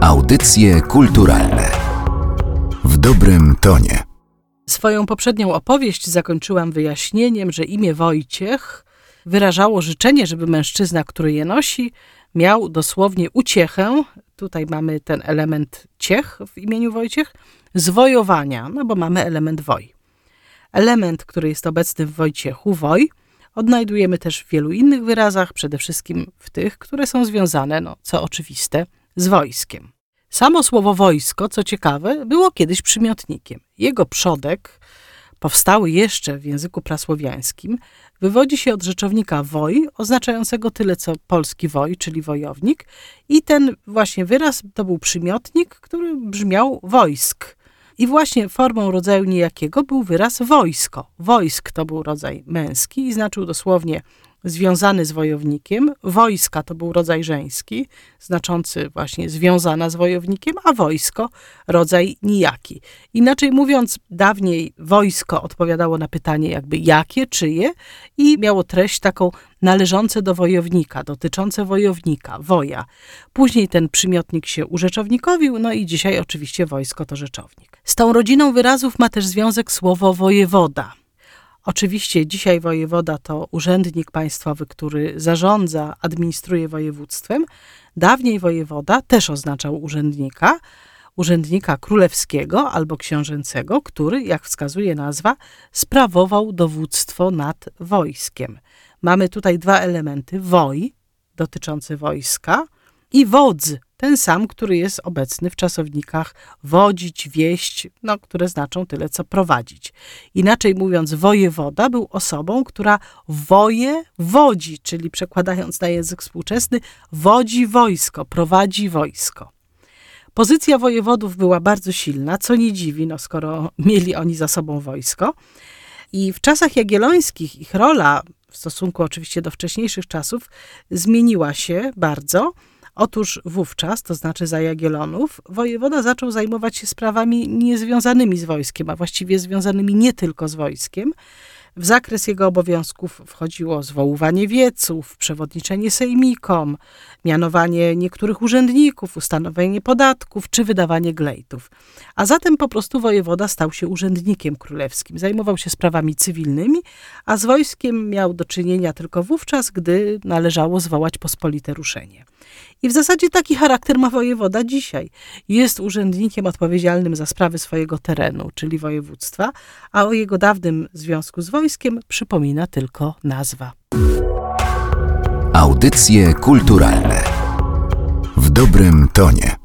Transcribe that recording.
Audycje kulturalne w dobrym tonie. Swoją poprzednią opowieść zakończyłam wyjaśnieniem, że imię Wojciech wyrażało życzenie, żeby mężczyzna, który je nosi, miał dosłownie uciechę. Tutaj mamy ten element ciech w imieniu Wojciech, zwojowania, no bo mamy element woj. Element, który jest obecny w Wojciechu, woj, odnajdujemy też w wielu innych wyrazach, przede wszystkim w tych, które są związane, no co oczywiste, z wojskiem. Samo słowo wojsko, co ciekawe, było kiedyś przymiotnikiem. Jego przodek, powstały jeszcze w języku prasłowiańskim, wywodzi się od rzeczownika woj, oznaczającego tyle co polski woj, czyli wojownik, i ten właśnie wyraz to był przymiotnik, który brzmiał wojsk. I właśnie formą rodzaju niejakiego był wyraz wojsko. Wojsk to był rodzaj męski i znaczył dosłownie związany z wojownikiem. Wojska to był rodzaj żeński, znaczący właśnie związana z wojownikiem, a wojsko rodzaj nijaki. Inaczej mówiąc, dawniej wojsko odpowiadało na pytanie jakby jakie, czyje i miało treść taką należące do wojownika, dotyczące wojownika, woja. Później ten przymiotnik się urzeczownikowił, no i dzisiaj oczywiście wojsko to rzeczownik. Z tą rodziną wyrazów ma też związek słowo wojewoda. Oczywiście dzisiaj wojewoda to urzędnik państwowy, który zarządza, administruje województwem. Dawniej wojewoda też oznaczał urzędnika, urzędnika królewskiego albo książęcego, który, jak wskazuje nazwa, sprawował dowództwo nad wojskiem. Mamy tutaj dwa elementy: woj, dotyczący wojska, i wodz, ten sam, który jest obecny w czasownikach wodzić, wieść, no, które znaczą tyle co prowadzić. Inaczej mówiąc, wojewoda był osobą, która woje wodzi, czyli przekładając na język współczesny, wodzi wojsko, prowadzi wojsko. Pozycja wojewodów była bardzo silna, co nie dziwi, no, skoro mieli oni za sobą wojsko. I w czasach jagiellońskich ich rola, w stosunku oczywiście do wcześniejszych czasów, zmieniła się bardzo. Otóż wówczas, to znaczy za Jagiellonów, wojewoda zaczął zajmować się sprawami niezwiązanymi z wojskiem, a właściwie związanymi nie tylko z wojskiem. W zakres jego obowiązków wchodziło zwoływanie wieców, przewodniczenie sejmikom, mianowanie niektórych urzędników, ustanowienie podatków czy wydawanie glejtów. A zatem po prostu wojewoda stał się urzędnikiem królewskim. Zajmował się sprawami cywilnymi, a z wojskiem miał do czynienia tylko wówczas, gdy należało zwołać pospolite ruszenie. I w zasadzie taki charakter ma wojewoda dzisiaj. Jest urzędnikiem odpowiedzialnym za sprawy swojego terenu, czyli województwa, a o jego dawnym związku z wojskiem przypomina tylko nazwa. Audycje kulturalne w dobrym tonie.